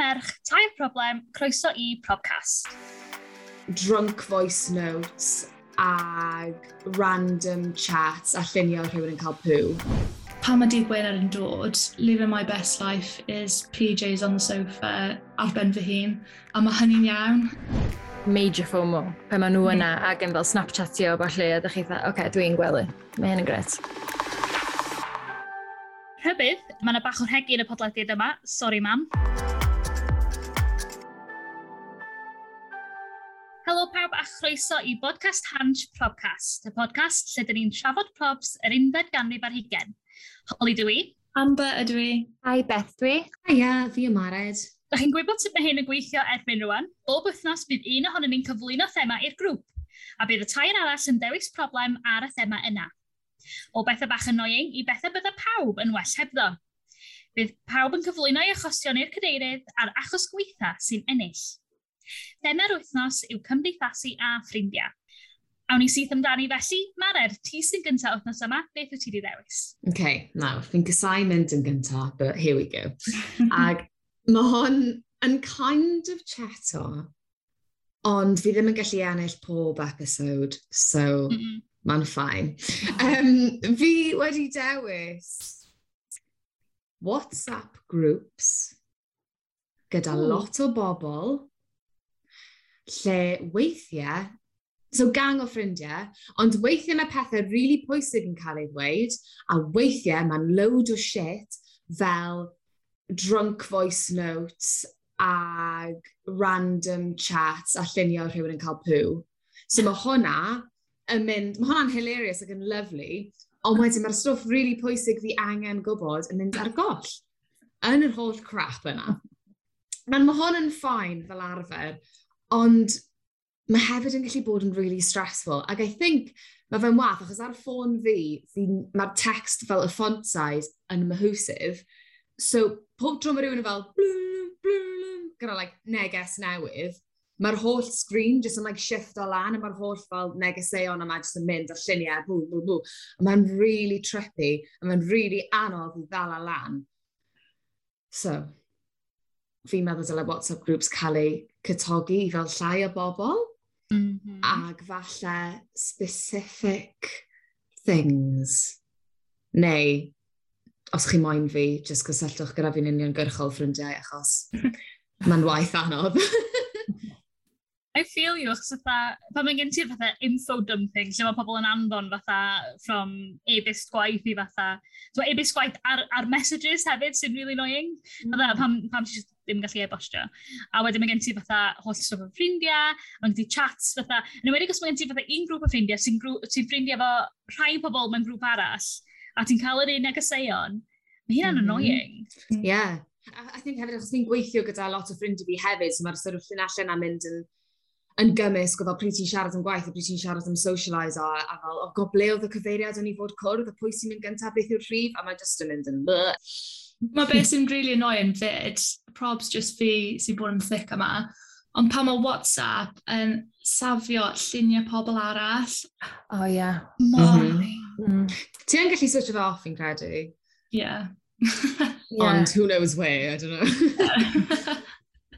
merch, tair problem, croeso i Probcast. Drunk voice notes ag random chats a llunio rhywun yn cael pŵ. Pan mae dydd Gwener yn dod, living my best life is PJs on the sofa ar ben fy hun, a mae hynny'n iawn. Major FOMO, pe maen nhw yna mm. ac yn fel Snapchatio o falle, a ddech chi dda, oce, okay, dwi'n gwely. Mae hyn yn gret. Rhybydd, mae yna bach o'r hegi yn y podlediad yma. Sorry, mam. chroeso i Bodcast Hanch Probcast, y podcast lle dyn ni'n trafod probs yr unfed ganrif ar hugen. Holly dwi. Amber ydw i. Ai Beth dwi. A ia, fi ymared. Da chi'n gwybod sut mae hyn yn gweithio erbyn rwan? Bob wythnos bydd un ohonyn ni'n cyflwyno thema i'r grŵp, a bydd y tair arall yn dewis problem ar y thema yna. O bethau bach annoying i bethau bydda pawb yn well hebddo. Bydd pawb yn cyflwyno i achosion i'r cadeirydd a'r achos gweitha sy'n ennill. Thema'r wythnos yw cymdeithasu a ffrindiau. Awn ni syth amdani felly. Marer, ti sy'n gyntaf wythnos yma, beth wyt ti wedi ddewis? OK, nawr, fi'n gysau mynd yn gyntaf, but here we go. Ag mae hon yn kind of cheto, ond fi ddim yn gallu ennill pob episode, so mm -mm. mae'n ffain. Um, fi wedi dewis WhatsApp groups gyda Ooh. lot o bobl lle weithiau, so gang o ffrindiau, ond weithiau mae pethau rili really pwysig yn cael ei ddweud, a weithiau mae'n load o shit fel drunk voice notes ag random chats a llunio rhywun yn cael pŵ. So mae hwnna yn mynd, mae hwnna'n hilarious ac yn lovely, ond wedyn mae'r stwff really pwysig fi angen gwybod yn mynd ar goll yn yr holl crap yna. Mae'n mae hwn yn ffain fel arfer, Ond mae hefyd yn gallu bod yn really stressful. Ac I think mae fe'n wath, achos ar ffôn fi, fi mae'r text fel y font size yn mahwsif. So, pob tro mae rhywun yn fel blum, blum, gyda like, neges newydd, mae'r holl screen just yn like, shift o lan, a mae'r holl fel negeseuon yma just yn mynd a lluniau, bw, bw, bw. Mae'n really trippy, a mae'n really anodd i ddal a lan. So, fi'n meddwl dylai WhatsApp groups cael eu cytogi fel llai o bobl. Mm -hmm. Ac falle specific things. Neu, os chi moyn fi, jyst cysylltwch gyda fi'n uniongyrchol ffrindiau, achos mae'n waith anodd. I feel you, achos fatha, pan mae gen ti'r fatha info dumping, lle mae pobl yn anfon fatha from e-bist gwaith i fatha, so e-bist gwaith ar, ar messages hefyd sy'n really annoying, mm. fatha pam, pam ti ddim gallu e-bostio. A wedyn mae gen ti fatha holl stwff o ffrindiau, mae gen ti chats fatha, yn wedi os mae gen ti fatha un grŵp o ffrindiau sy'n sy ffrindiau efo rhai pobl mewn grŵp arall, a ti'n cael yr un negeseuon, mae hynna'n mm-hmm. mm. annoying. Yeah. I, think hefyd achos ni'n gweithio gyda lot o ffrindiau fi hefyd, so mae'r sort of allan a mynd yn yn gymysg o fel pryd ti'n siarad am gwaith a pryd ti'n siarad am socialise a, a fel, o oh, god, ble oedd y cyfeiriad o'n i fod cwrdd a pwy sy'n mynd gyntaf beth yw'r rhif a mae just yn mynd yn bleh. Mae beth sy'n really annoying fyd, probs just fi sy'n bod yn thic yma, ond pa mae WhatsApp yn safio lluniau pobl arall. O oh, ie. Yeah. Mor. Mm -hmm. mm. Ti yn gallu switch it off, fi'n credu. Yeah. yeah. Ond who knows where, I don't know.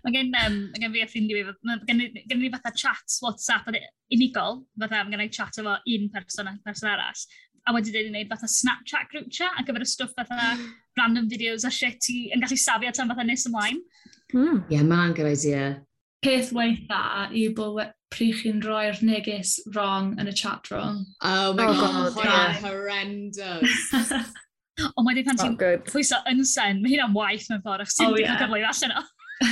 Mae gen, um, mae gen fi a ffrindiau fi, mae gen, gen i fatha chat WhatsApp unigol, fatha mae gen i chat efo un person person arall. A wedi dweud i wneud fatha Snapchat group chat ac gyfer y stwff fatha random videos a shit ti yn gallu safio tan fatha nes ymlaen. Hmm. Ie, mm. yeah, mae'n good idea. Peth weitha yw bod pryd chi'n rhoi'r neges wrong yn y chat wrong. Oh my oh, god, god yeah. horrendous. Ond mae wedi pan ti'n pwyso yn sen, mae hynna'n waith mewn ffordd, achos ti'n oh, yeah. cyfle allan o.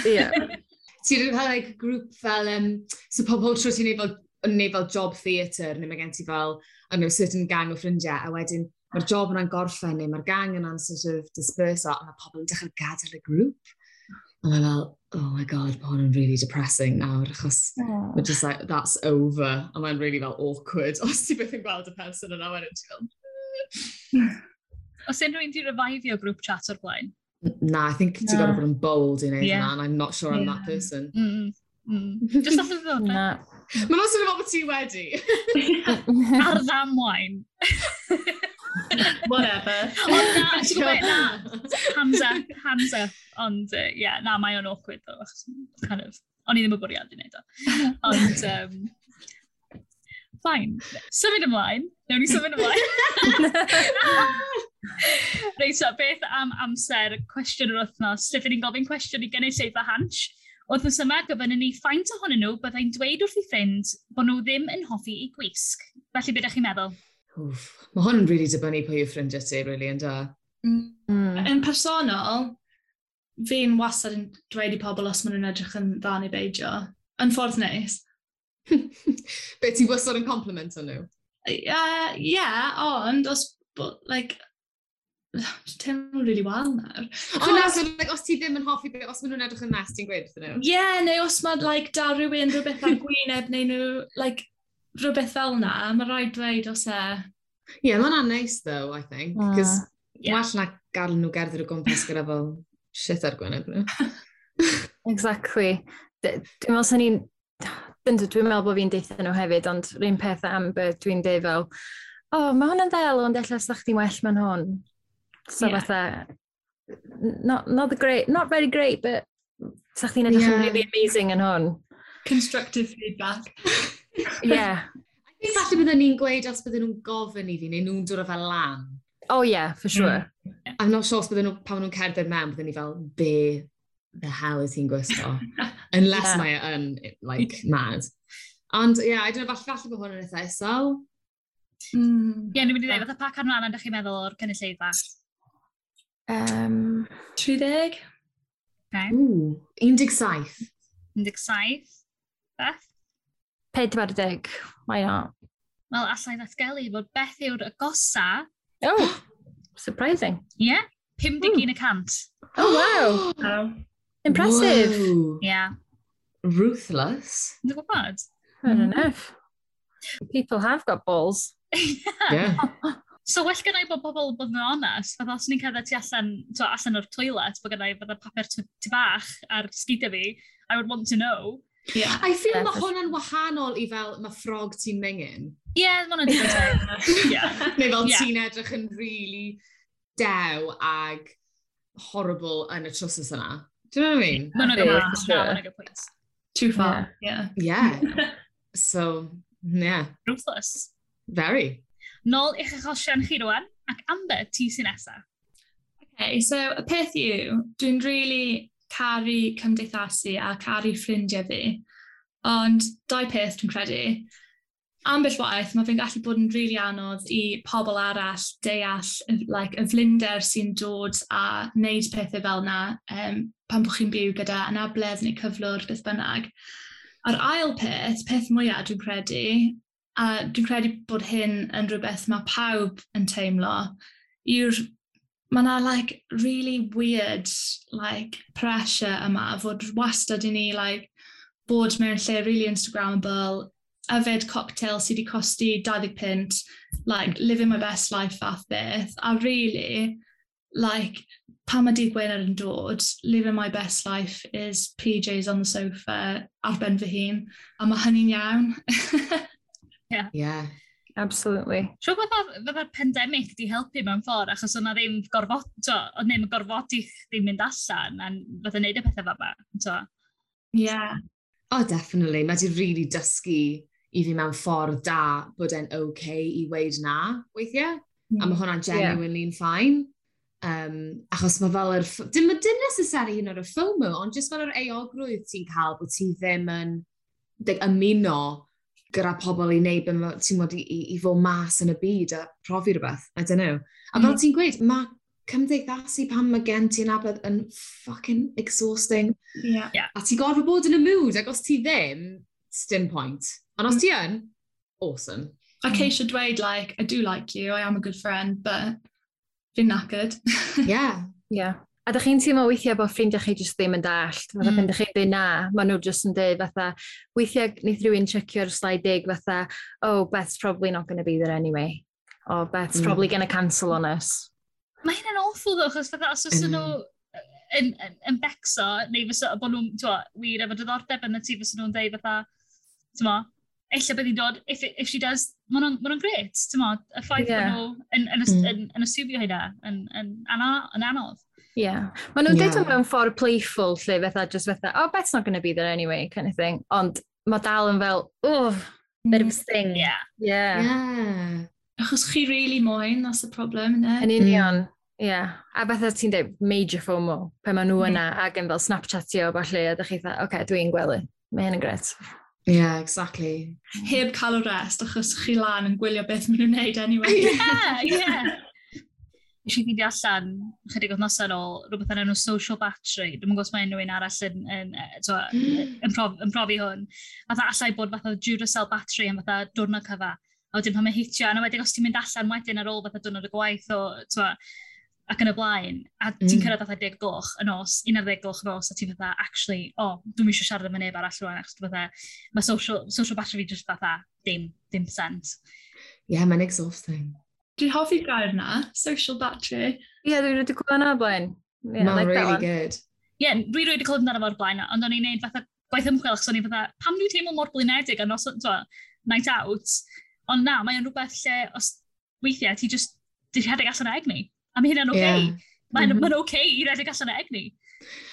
Ie. Ti'n rhywbeth like, grŵp fel, um, so pobl tro ti'n neud fel, neud fel job theatre, neu mae gen ti fel, I'm a certain gang o ffrindiau, a wedyn mae'r job yna'n gorffen, neu mae'r gang yna'n sort of disperso, a mae pobl yn dechrau gadael y grŵp. A mae fel, oh my god, mae hwn yn really depressing nawr, achos yeah. we're just like, that's over. A mae'n really fel awkward, os ti beth yn gweld y person yna, wedyn ti fel... os unrhyw un di refaifio grŵp chat o'r blaen? Na, I think ti'n gorfod bod yn bold i wneud yeah. na, and I'm not sure yeah. I'm that person. Mm. Mm. Just off the ddod, na. Mae'n os yn efo bod ti wedi. Ar ddamwain. Whatever. Ond na, ti'n gwybod na. Hands up, hands up. Ond, uh, yeah, na, mae o'n awkward, though. Kind of, o'n i ddim yn bwriad i wneud o. Ond, um, fine. Symud ymlaen. Newn ni symud ymlaen. Reit, so, beth am amser cwestiwn yr wythnos? Sut ni'n gofyn cwestiwn i gynnydd a Hansh? Wythnos yma gofyn ni ffaint ohonyn nhw byddai'n dweud wrth i ffrind bod nhw ddim yn hoffi i gwisg. Felly, beth ydych chi'n meddwl? Oof, mae hwn yn rili really dibynnu pwy yw ffrindiau ti, rili, really, yn da. Mm. Yn personol, fi'n wastad yn dweud i pobl os maen nhw'n edrych yn dda neu beidio. Yn ffordd neis. Be ti'n wastad yn compliment o nhw? Ie, uh, yeah, ond os, like, teimlo'n really wael nawr. O, na, so, like, os ti ddim yn hoffi beth, os maen nhw'n edrych yn nes, ti'n gweud nhw? Ie, yeah, neu os mae, like, da rhywun rhywbeth ar gwyneb, neu nhw, like, rhywbeth fel na, mae rhaid dweud os e. Ie, yeah, mae'n nice, though, I think. Because uh, yeah. well na gael nhw gerdded o gwmpas gyda fel shit ar gwyneb nhw. exactly. Dwi'n meddwl sy'n ni'n... Dwi'n meddwl bod fi'n deitha nhw hefyd, ond rhywun peth am beth dwi'n deud fel, o, oh, mae hwn yn ddel, ond efallai os da chdi well mewn hwn. So yeah. fatha, not, not, the great, not very great, but sa chdi'n edrych yeah. yn really amazing yn hwn. Constructive feedback. yeah. I think falle byddwn ni'n gweud os bydden nhw'n gofyn i fi, neu nhw'n dod o fel lan. Oh yeah, for mm. sure. Mm. I'm not sure os bydden nhw, pan nhw'n cerdded mewn, bydden ni fel, be the hell is hi'n gwisgo? Unless yeah. mae e yn, like, mad. Ond, ie, yeah, I don't know, falle, falle bod hwn yn eitha isol. Mm. Ie, ni'n mynd i dweud, fatha pa canran ydych chi'n meddwl o'r cynulleidfa? Um, 30? Okay. Ooh, 17. 17. Beth? 40. Why not? Wel, allai ddatgelu bod beth yw'r agosa... Oh, surprising. Ie, yeah, hmm. 51 y cant. Oh, wow. Um, Impressive. Whoa. Yeah. Ruthless. Dwi'n gwybod. Fair mm. enough. People have got balls. yeah. So well gennau bod pobl bod yn onest, fath os ni'n cerdded tu allan, to, allan o'r toilet, bod gennau fydda papur tu bach ar sgidio fi, I would want to know. Yeah, I feel mae hwnna'n wahanol i fel mae ffrog ti'n mengen. Ie, yeah, mae hwnna'n dweud. Neu fel yeah. ti'n edrych yn really dew ag horrible yn y trwsus yna. Do you know what I mean? Mae'n a good point. Too far, yeah. Yeah. yeah. so, yeah. Ruthless. Very. Nôl i'ch achosion chi rwan, ac Amber, ti sy'n nesaf. Okay, so y peth yw, dwi'n really caru cymdeithasu a caru ffrindiau fi. Ond dau peth dwi'n credu. Ambell waith, mae fe'n gallu bod yn rili really anodd i pobl arall deall like, y flinder sy'n dod a wneud pethau fel yna um, pan bod chi'n byw gyda anabledd neu cyflwr beth bynnag. A'r ail peth, peth mwyaf dwi'n credu, A dwi'n credu bod hyn yn rhywbeth mae pawb yn teimlo. Yw'r mae yna like really weird like pressure yma fod wastad i ni like bod mewn lle really Instagrammable, yfed cocktail sydd wedi costi 20 pint, like living my best life fath beth. A really, like, pan mae dydd Gwener yn dod, living my best life is PJs on the sofa ar ben fy hun, a mae hynny'n iawn. Yeah. yeah. Absolutely. Siw bod fydda'r pandemig di helpu mewn ffordd, achos o'na ddim gorfod, to, o ddim gorfod i chdi mynd allan, a bydda neud y pethau fel yma, to. Yeah. Oh, definitely. Mae di really dysgu i fi mewn ffordd da bod e'n oce okay i weid na weithiau. Mm. A mae hmm. hwnna'n genuinely'n yeah. ffain. Um, achos mae fel yr... Dim, dim necessary hyn o'r FOMO, ond jyst fel yr eogrwydd ti'n cael bod ti ddim yn deg, ymuno gyda pobl i wneud be ti'n bod i, i, i fod mas yn y byd a profi rhywbeth. I don't know. A fel mm. ti'n gweud, mae cymdeithasu pan mae gen ti'n abod yn fucking exhausting. Yeah. yeah. A ti'n gorfod bod yn y mood, ac os ti ddim, dim point. Ond os mm. ti yn, awesome. A ceisio dweud, like, I do like you, I am a good friend, but fi'n knackered. yeah. Yeah. A dych chi'n teimlo weithiau bod ffrindiau chi jyst ddim yn dallt. Fatha mm. pen dych chi'n dweud na, maen nhw jyst yn dweud fatha, weithiau wneud rhywun checio'r slide dig fatha, oh, Beth's probably not going to be there anyway. Or Beth's mm. probably going to cancel on us. Mae hyn yn awful ddo, chos fatha, os oes mm. nhw yn, yn, yn becso, neu fysa bod nhw'n, ti'n wir efo diddordeb yn y tu fysa nhw'n dweud fatha, ti'n ella bydd hi'n dod, if, if she does, maen nhw'n ma gret, ti'n mo, y ffaith yeah. bod nhw yn, yn, hmm. yn, yn, yn aswmio hynna, yn, yn, yn, yn anodd. Yeah. Maen nhw'n yeah. mewn ffordd playful, lle fatha, just fatha, oh, Bet's not going to be there anyway, kind of thing. Ond mae dal yn fel, oh, bit of a sting. Yeah. Yeah. yeah. Achos chi really moyn, that's the problem, ne? Yn union. Mm. Yeah. A beth ti'n dweud, major FOMO, pe maen nhw mm. yna, mm. ac yn fel Snapchatio o falle, a ddech chi dda, oce, okay, dwi'n gwely. Mae hyn yn gret. Yeah, exactly. Heb cael o rest, achos chi lan yn gwylio beth maen nhw'n neud anyway. yeah, yeah eisiau fideo allan, chydig oedd noson ôl, rhywbeth yn enw social battery. Dwi'n gwybod os mae unrhyw un arall yn, yn, to, mm. yn, prof, yn profi hwn. A dda allai bod fatha Duracell battery am fatha diwrnod cyfa. A wedyn pan mae hitio, a wedyn os ti'n mynd allan wedyn ar ôl fatha diwrnod y gwaith o, twa, ac yn y blaen, a ti'n mm. cyrraedd fatha 10 gloch y nos, 11 gloch y nos, a ti'n fatha, actually, o, oh, dwi'n eisiau siarad am neb arall rwan, achos fatha, mae social, social battery fi just fatha, dim, dim percent. Ie, yeah, mae'n exhausting. Dwi'n hoffi gair na, social battery. Ie, yeah, dwi'n rhaid i gwybod yna blaen. Yeah, Mae'n like really good. Ie, yeah, dwi'n rhaid i clywed amdano fo'r blaen, ond o'n i'n neud fatha gwaith ymchwil, achos o'n i'n fatha, pam dwi'n teimlo mor blinedig yn os, twa, night out. Ond na, mae'n rhywbeth lle, os weithiau, ti just, di rhedeg allan o egni. A mae hynna'n oce. Okay. Yeah. Mae'n mm -hmm. oce okay i rhedeg allan o egni.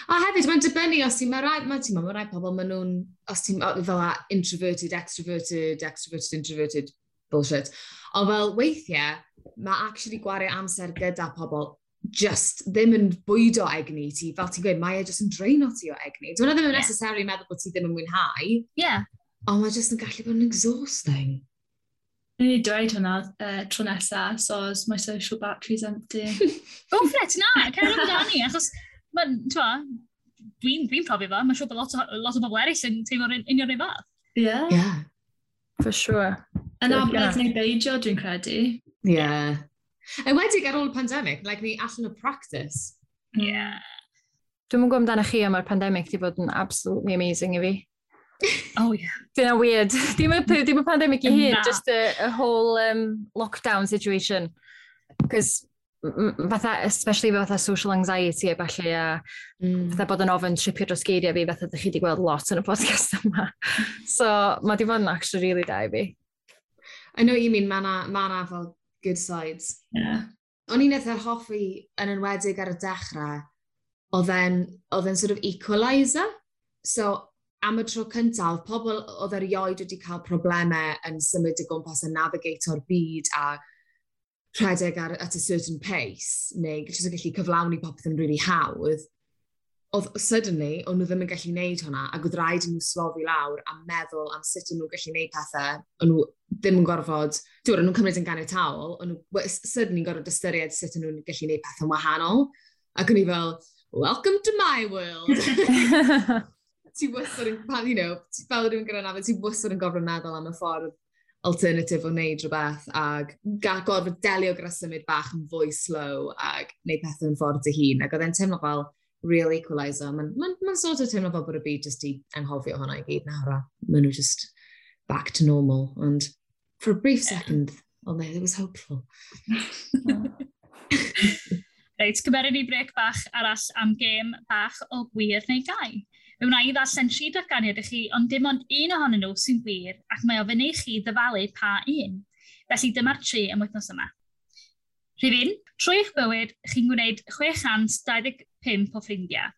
A hefyd, mae'n dibynnu os ti'n... Mae rai, mae ti'n mae rai pobl, maen nhw'n... Os ti'n fel a, introverted, extroverted, extroverted, introverted, bullshit. Ond fel weithiau, mae actually gwario amser gyda pobl just ddim yn bwydo egni ti, fel ti'n gweud, mae e just yn dreino ti o egni. Dwi'n e ddim yn yeah. necessary meddwl bod ti ddim yn mwynhau. Yeah. Ond mae just yn gallu bod yn exhausting. Dwi'n ni dweud hwnna uh, tro nesa, so as my social battery's empty. Go for it, na, cer yn amdani, achos dwi'n dwi profi fo, mae'n siŵr bod lot o, lot o bobl eraill yn teimlo'r union rhywbeth. Yeah. Yeah. For sure. Yn abledd neu beidio, dwi'n credu. Ie. Yeah. Enwedig ar ôl y pandemig, like, ni allan o practice. Ie. Yeah. Dwi'n mwyn gwybod amdano chi, am mae'r pandemig di bod yn absolutely amazing i fi. Oh, ie. yeah. Dyna weird. Dim y, dim y pandemig i hyn, just a, a whole um, lockdown situation. Cos fatha, especially fatha social anxiety a falle, a mm. fatha bod yn ofyn tripio dros geiriau fi, fatha ddech chi wedi gweld lot yn y podcast yma. so, mae di bod yn actually really da i fi. I know what you mean, mae na, ma na fel good sides. Yeah. O'n i'n eitha hoffi yn enwedig ar y dechrau, oedd e'n sort of equaliser. So, am y tro cyntaf, pobl oedd erioed wedi cael problemau yn symud y gwmpas yn navigato'r byd a rhedeg ar, at a certain pace, neu gallu gallu cyflawni popeth yn really hawdd, oedd suddenly, o'n nhw ddim yn gallu wneud hwnna, ac oedd rhaid i nhw slofi lawr a meddwl am sut o'n nhw'n gallu wneud pethau, o'n nhw ddim yn gorfod, dwi'n o'n nhw'n cymryd yn ganiataol, o'n nhw suddenly gorfod ystyried sut o'n nhw'n gallu wneud pethau wahanol, ac o'n i fel, welcome to my world. ti wastad yn, you know, fel rhywun gyda'n afod, ti wastad yn gofod meddwl am y ffordd alternatif o wneud rhywbeth ac gorfod delio gyda symud bach yn fwy slow ac wneud pethau yn ffordd dy hun. Ac oedd e'n teimlo fel, real equaliser. Mae'n ma, ma sort of teimlo fel bod y byd jyst i anghofio hwnna i gyd nawr a maen nhw just back to normal. And for a brief second, oh no, it was hopeful. Reit, gymeru ni brec bach arall am gêm bach o gwir neu gau. Fe wna i ddarllen tri darganiad i chi, ond dim ond un ohonyn nhw sy'n gwir, ac mae ofyn i chi ddyfalu pa un. Felly dyma'r tri am wythnos yma. Rhyfyn, trwy eich bywyd, chi'n gwneud 623 pimp o ffrindiau.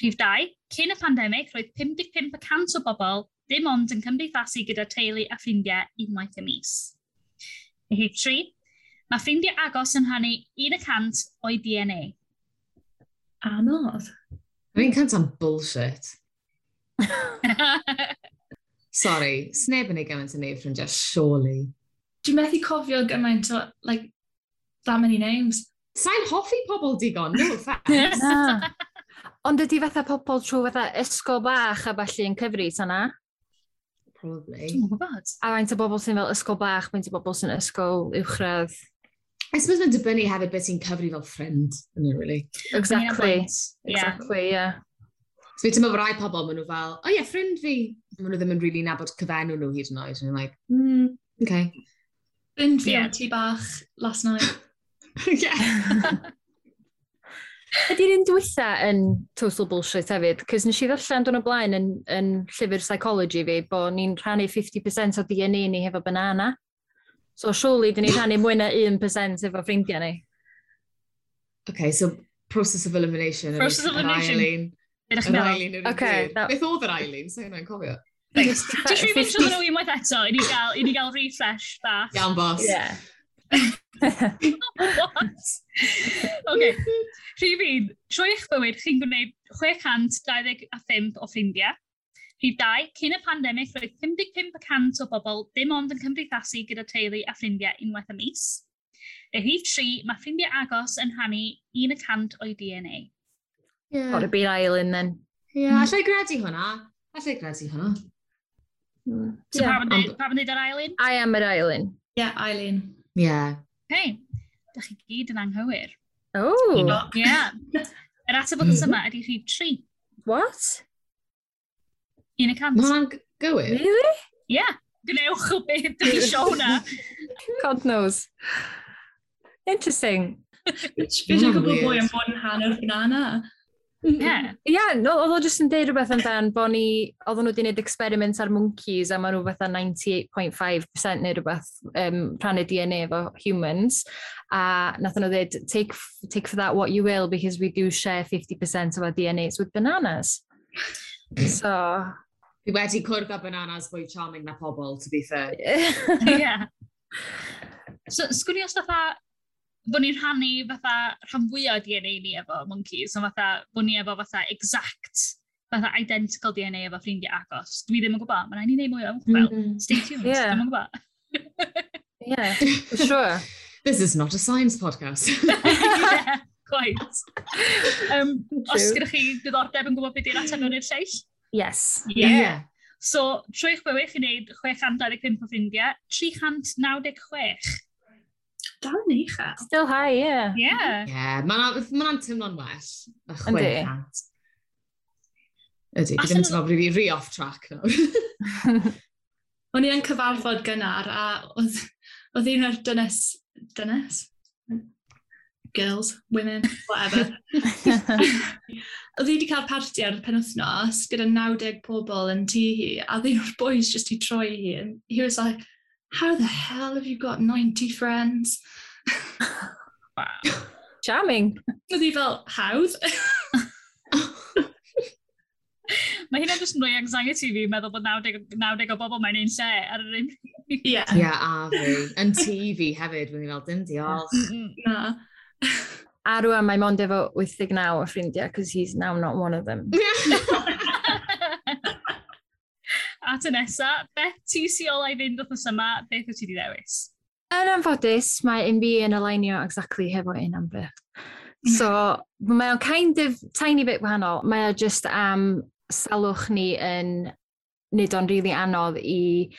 Rhif 2, cyn y pandemig, roedd 55% o bobl dim ond yn cymdeithasu gyda teulu a ffrindiau unwaith y mis. Rhif 3, mae ffrindiau agos yn rhannu 1% o'i DNA. Anodd. Fi'n cant am bullshit. Sorry, sneb yn ei gymaint yn ei ffrindiau, surely. Dwi'n methu cofio gymaint o, like, that many names. Sa'n hoffi pobl digon, no offence. Ond ydy fatha pobl trwy fatha ysgol bach a falle yn cyfri, sa'na? Probably. Dwi'n gwybod. A faint o bobl sy'n fel ysgol bach, faint o bobl sy'n ysgol uwchradd? I suppose mae'n dibynnu hefyd beth sy'n cyfri fel ffrind, yn it, really. Exactly. Exactly, ie. Yeah. So fi ti'n meddwl rai pobl, maen nhw fel, o oh, ie, yeah, ffrind fi. Maen nhw ddim yn really nabod cyfenw nhw hyd yn oed. And I'm like, mm, okay. Ffrind fi yeah. ti bach last night. Yeah. Ydy'r un dwytha yn Total Bullshit hefyd, cys nes i ddarllen dwi'n o blaen yn, yn llyfr psychology fi, bod ni'n rhannu 50% o DNA ni hefo banana. So surely, dyn ni'n rhannu mwy na 1% efo ffrindiau ni. Okay, so process of elimination. Process of elimination. Yr Eileen. Okay, that... Beth oedd yr Eileen? So yna'n cofio. Just rhywun siarad nhw unwaith eto, i ni gael, i ni gael refresh bach. Iawn, bos. Yeah. What? OK. Rhif un. Trwy eich bywyd, chi'n gwneud 625 o ffrindiau. Rhif 2. Cyn y pandemig, roedd 55% o bobl dim ond yn cymdeithasu gyda teulu a ffrindiau unwaith y mis. Y rhif 3. Mae ffrindiau agos yn hannu 1% o'i DNA. Yeah. Or a bean island, then. Ie, yeah, mm. allai gredu hwnna. Allai gredu hwnna. Mm. So yeah. pam yn dweud yr Eileen? I am yr Eileen. Ie, yeah, Eileen. Ie hey, da chi gyd yn anghywir. O! Oh. Ie. Yeah. Yr ateb o mm. oedd yma ydy rhif 3. What? Un y cant. Mae'n gywir? Really? Ie. Yeah. Gnewch o beth dwi eisiau hwnna. God knows. Interesting. Fi eisiau gwybod mwy am bod yn hanner banana. Mm-hmm. Yeah. yeah, no, oedd o jyst yn deud rhywbeth amdan bod ni, oedd nhw wedi gwneud experiments ar monkeys a maen nhw fatha 98.5% neu rhywbeth um, rhannu DNA efo humans. A nath nhw dweud, take, take for that what you will because we do share 50% of our DNAs with bananas. So... Fi wedi cwrdd â bananas fwy charming na pobl, to be fair. yeah. So, sgwni os fatha bod ni'n rhannu fatha rhan fwyaf o DNA ni efo monkeys, ond fatha bod ni efo fatha exact fatha identical DNA efo ffrindiau agos. Dwi ddim yn gwybod, mae'n rhaid ni wneud mwy o ymchwil. Mm -hmm. Stay tuned, yeah. yn gwybod. yeah, for sure. This is not a science podcast. yeah, quite. Um, os gyda chi diddordeb yn gwybod beth yw'r ateb yn i'r lleill? Yes. Yeah. yeah. So, trwy'ch bywyd chi'n neud 625 o ffrindiau, 396 dal yn uchel. Still high, ie. Yeah. Ie. Yeah. Yeah, Mae'n ma teimlo'n well. Y chwe cat. Ydy, fi ddim yn teimlo bod fi rhi off track. No. O'n i yn cyfarfod gynnar a oedd oedd un o'r dynes, dynes? Girls, women, whatever. oedd hi wedi cael parti ar y penwthnos gyda 90 pobl yn tŷ hi a ddyn un o'r boys just i troi hi. And he was like, how the hell have you got 90 friends? wow. Charming. Oedd hi fel, hawdd? Mae hynna jyst yn rhoi anxiety fi, meddwl bod 90, 90 o bobl mae'n un lle ar yr un Ie, yeah. a fi. Yn tŷ fi hefyd, fi'n fel, dim diolch. Na. A rwan mae mond efo 89 o ffrindiau, because he's now not one of them. at y nesa. Beth ti si olau fynd wrth yma? Beth wyt ti wedi ddewis? Yn anffodus, mae NBA yn alignio exactly hefo un amber. Mm. So, mae o'n kind of tiny bit wahanol. Mae o just am salwch ni yn nid o'n rili really anodd i...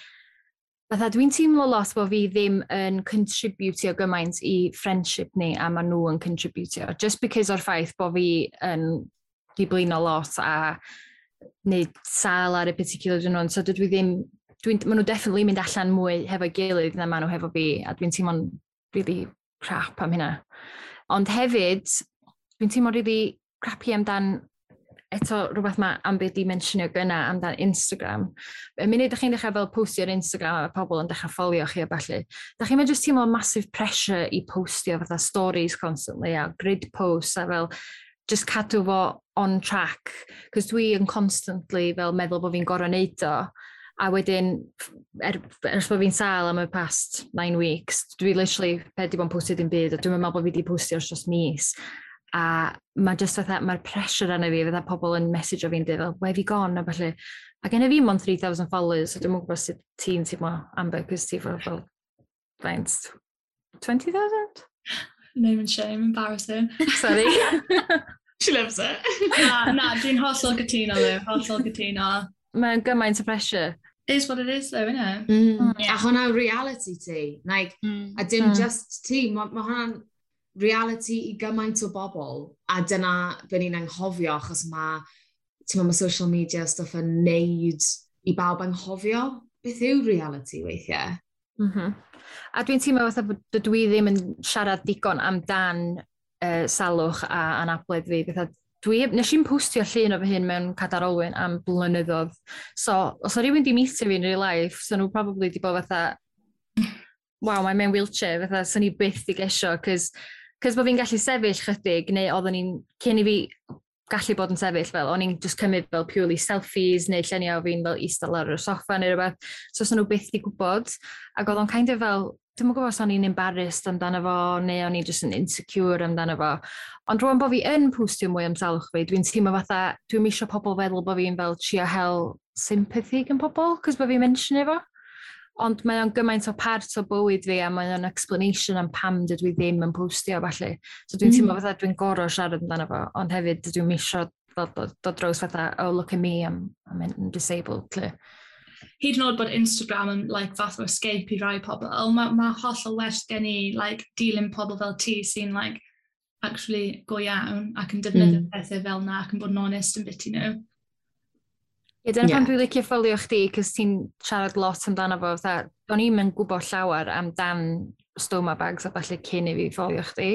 Fatha, dwi'n teimlo lot bod fi ddim yn contributio gymaint i friendship ni a maen nhw yn contributio. Just because o'r ffaith bod fi yn diblino lot a neu sal ar y particular dyn nhw'n, So dwi ddim, dwi, maen nhw definitely mynd allan mwy hefo'i gilydd na maen nhw hefo fi, a dwi'n teimlo'n really crap am hynna. Ond hefyd, dwi'n teimlo'n really crappy amdan eto rhywbeth mae am beth di mentionio gyna amdan Instagram. Y munud ydych chi'n dechrau fel postio ar Instagram a pobl yn dechrau ffolio chi a falle, ydych chi'n meddwl teimlo massive pressure i postio fatha stories constantly a grid posts a fel just cadw fo on track, cos dwi yn constantly fel meddwl bod fi'n gorau neud o, a wedyn, er, ers bod fi'n sal am y past nine weeks, dwi literally pedi bo'n postio dim byd, a dwi'n meddwl bod fi wedi postio ers just mis. A mae just fatha, mae'r pressure arna fi, fatha pobl yn message o fi'n dweud, fel, where have you gone, a falle. A gen i fi mon 3,000 followers, so dwi'n mwyn gwybod sut ti'n teimlo Amber, cos ti fel, fel, faint, 20,000? name and shame, embarrassing. Sorry. She loves it. na, na, dwi'n hollol gytuno, Lou. Hollol gytuno. Mae'n gymaint o pressure. It is what it is, though, innit? Mm. Mm. Yeah. A hwnna reality ti. Like, mm. A dim mm. just ti. Mae ma hwnna'n reality i gymaint o bobl. A dyna be ni'n anghofio, achos mae ma, mae social media stuff yn neud i bawb anghofio beth yw reality weithiau. Mm -hmm. A dwi'n teimlo fatha bod dwi ddim yn siarad digon amdan uh, salwch a anabledd fi. Fatha, dwi, nes i'n pwstio llun o fy hyn mewn cadarolwyn am blynyddoedd. So, os o rhywun di meetio fi yn real life, so nhw probably di bod fatha, waw, mae'n mewn wheelchair, fatha, so ni byth di gesio, cys Cys bod fi'n gallu sefyll chydig, neu oedden ni'n, cyn i fi gallu bod yn sefyll fel, o'n i'n just cymryd fel purely selfies neu lluniau o fi'n fel eistedd lawr o'r soffa neu rhywbeth, so os nhw byth di gwybod, ac oedd o'n kind of fel, dim yn gwybod os o'n i'n embarrassed amdano fo, neu o'n i just yn insecure amdano fo. Ond rwan bod fi yn pwstio mwy am salwch fi, dwi'n teimlo fatha, dwi'n eisiau pobl feddwl bod fi'n fel trio hel sympathy gan pobl, cos bod fi'n mention efo. Ond mae o'n gymaint o part o bywyd fi a mae o'n explanation am pam dydw i ddim yn postio falle. So dwi'n mm. teimlo fatha dwi'n goro siarad amdano fo, ond hefyd dwi'n misio dod, dod, dod dros fatha, oh look at me, I'm, I'm disabled. Lle. Hyd yn oed bod Instagram yn like, fath o escape i rai pobl, mae oh, ma hollol well gen i like, dilyn pobl fel ti sy'n like, actually go iawn ac yn defnyddio mm. pethau fel na ac yn bod yn onest yn beth i nhw. Ie, dyna yeah. pan dwi'n licio ffolio chdi, cys ti'n siarad lot amdano fo. fatha, O'n i'n mynd gwybod llawer amdan stoma bags a falle cyn i fi ffolio chdi.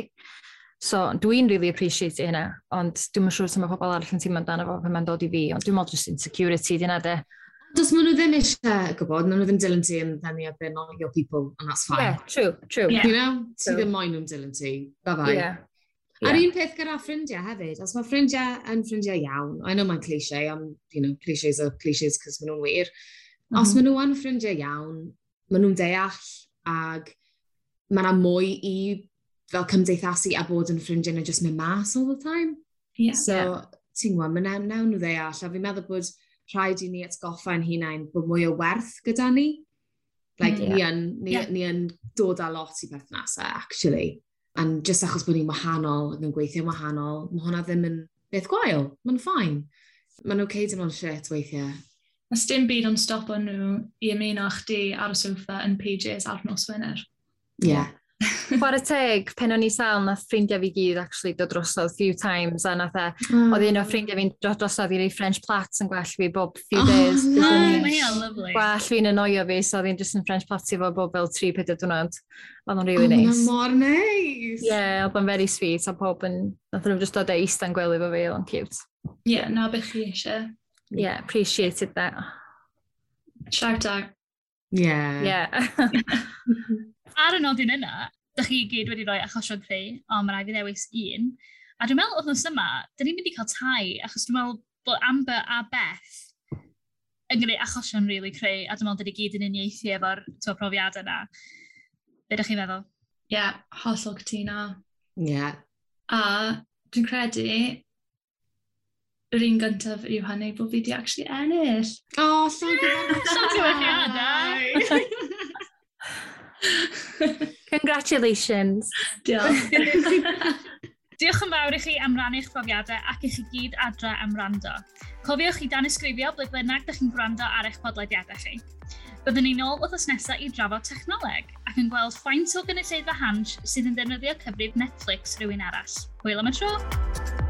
So dwi'n really appreciate hynna, ond dwi'n siŵr sure mae pobl arall yn teimlo amdano fo pan mae'n dod i fi, ond dwi'n meddwl just insecurity dyna de. Does maen nhw ddim eisiau gwybod, maen nhw ddim dilyn ti yn ddenu a they're not your people, and that's fine. Yeah, true, true. Yeah. You know, ti ddim moyn nhw'n dilyn ti, bye bye. Yeah. Yeah. A'r un peth gyda ffrindiau hefyd, os mae ffrindiau yn ffrindiau iawn, I know mae'n cliché, ond you know, clichés are clichés cos maen nhw'n wir, mm -hmm. os mhm. maen nhw yn ffrindiau iawn, maen nhw'n deall ag mae yna mwy i fel cymdeithasu a bod yn ffrindiau na just mynd mas all the time. Yeah, so, yeah. ti'n gwybod, mae nawn, nawn nhw ddeall, a fi'n meddwl bod rhaid i ni atgoffa'n hunain bod mwy o werth gyda ni. Like, mm, yeah. ni, yn, ni, yeah. ni yn dod â lot i perthnasau, actually. And just achos bod ni'n wahanol ac yn gweithio wahanol, mae hwnna ddim yn beth gwael. Mae'n ffain. Mae'n oce okay dim ond shit weithiau. Mae dim byd ond stop o'n nhw i ymuno chdi ar y soffa yn PJs ar nos Wener. Ie, yeah, Chwarae teg, pen o'n i sal, nath ffrindiau fi gyd actually dod drosodd few times, a nath e, mm. oedd un o ffrindiau fi'n dod drosodd i rei French plats yn gwell fi bob few oh, days. No, lovely. Gwell fi'n anoio fi, so oedd un just yn French plats i fo bob fel 3-4 diwrnod. Oedd o'n really oh, nice. Oh, mor nice. Ie, yeah, oedd o'n very sweet, a pob yn, nath nhw'n just dod e eist yn gwely fo fi, oedd o'n cute. Ie, yeah, na beth chi eisiau. Yeah, appreciated that. Shout out. Yeah. Yeah. Ar y nodyn yna, dych chi gyd wedi rhoi achosion creu, ond mae rhaid i ddewis un. A dwi'n meddwl oedd yma, dyn ni'n mynd i cael tai, achos dwi'n meddwl bod Amber a Beth yn gwneud achosion rili really creu, a dwi'n meddwl dyn ni gyd yn uniaethu efo'r profiadau yna. Be ydych chi'n meddwl? Ie, yeah, hollol cytuno. Ie. Yeah. A dwi'n credu yr un gyntaf yw hynny bod fi wedi actually ennill. O, oh, llawn diwylliadau! Congratulations. Diolch. Diolch yn fawr i chi am rannu'ch profiadau ac i chi gyd adra am rando. Cofiwch i dan ysgrifio ble bynnag ydych chi'n gwrando ar eich podlediadau chi. Byddwn ni nôl wythnos nesaf i drafod technoleg ac yn gweld ffaint o gynulleidfa hans sydd yn defnyddio cyfrif Netflix rhywun arall. Hwyl am y tro!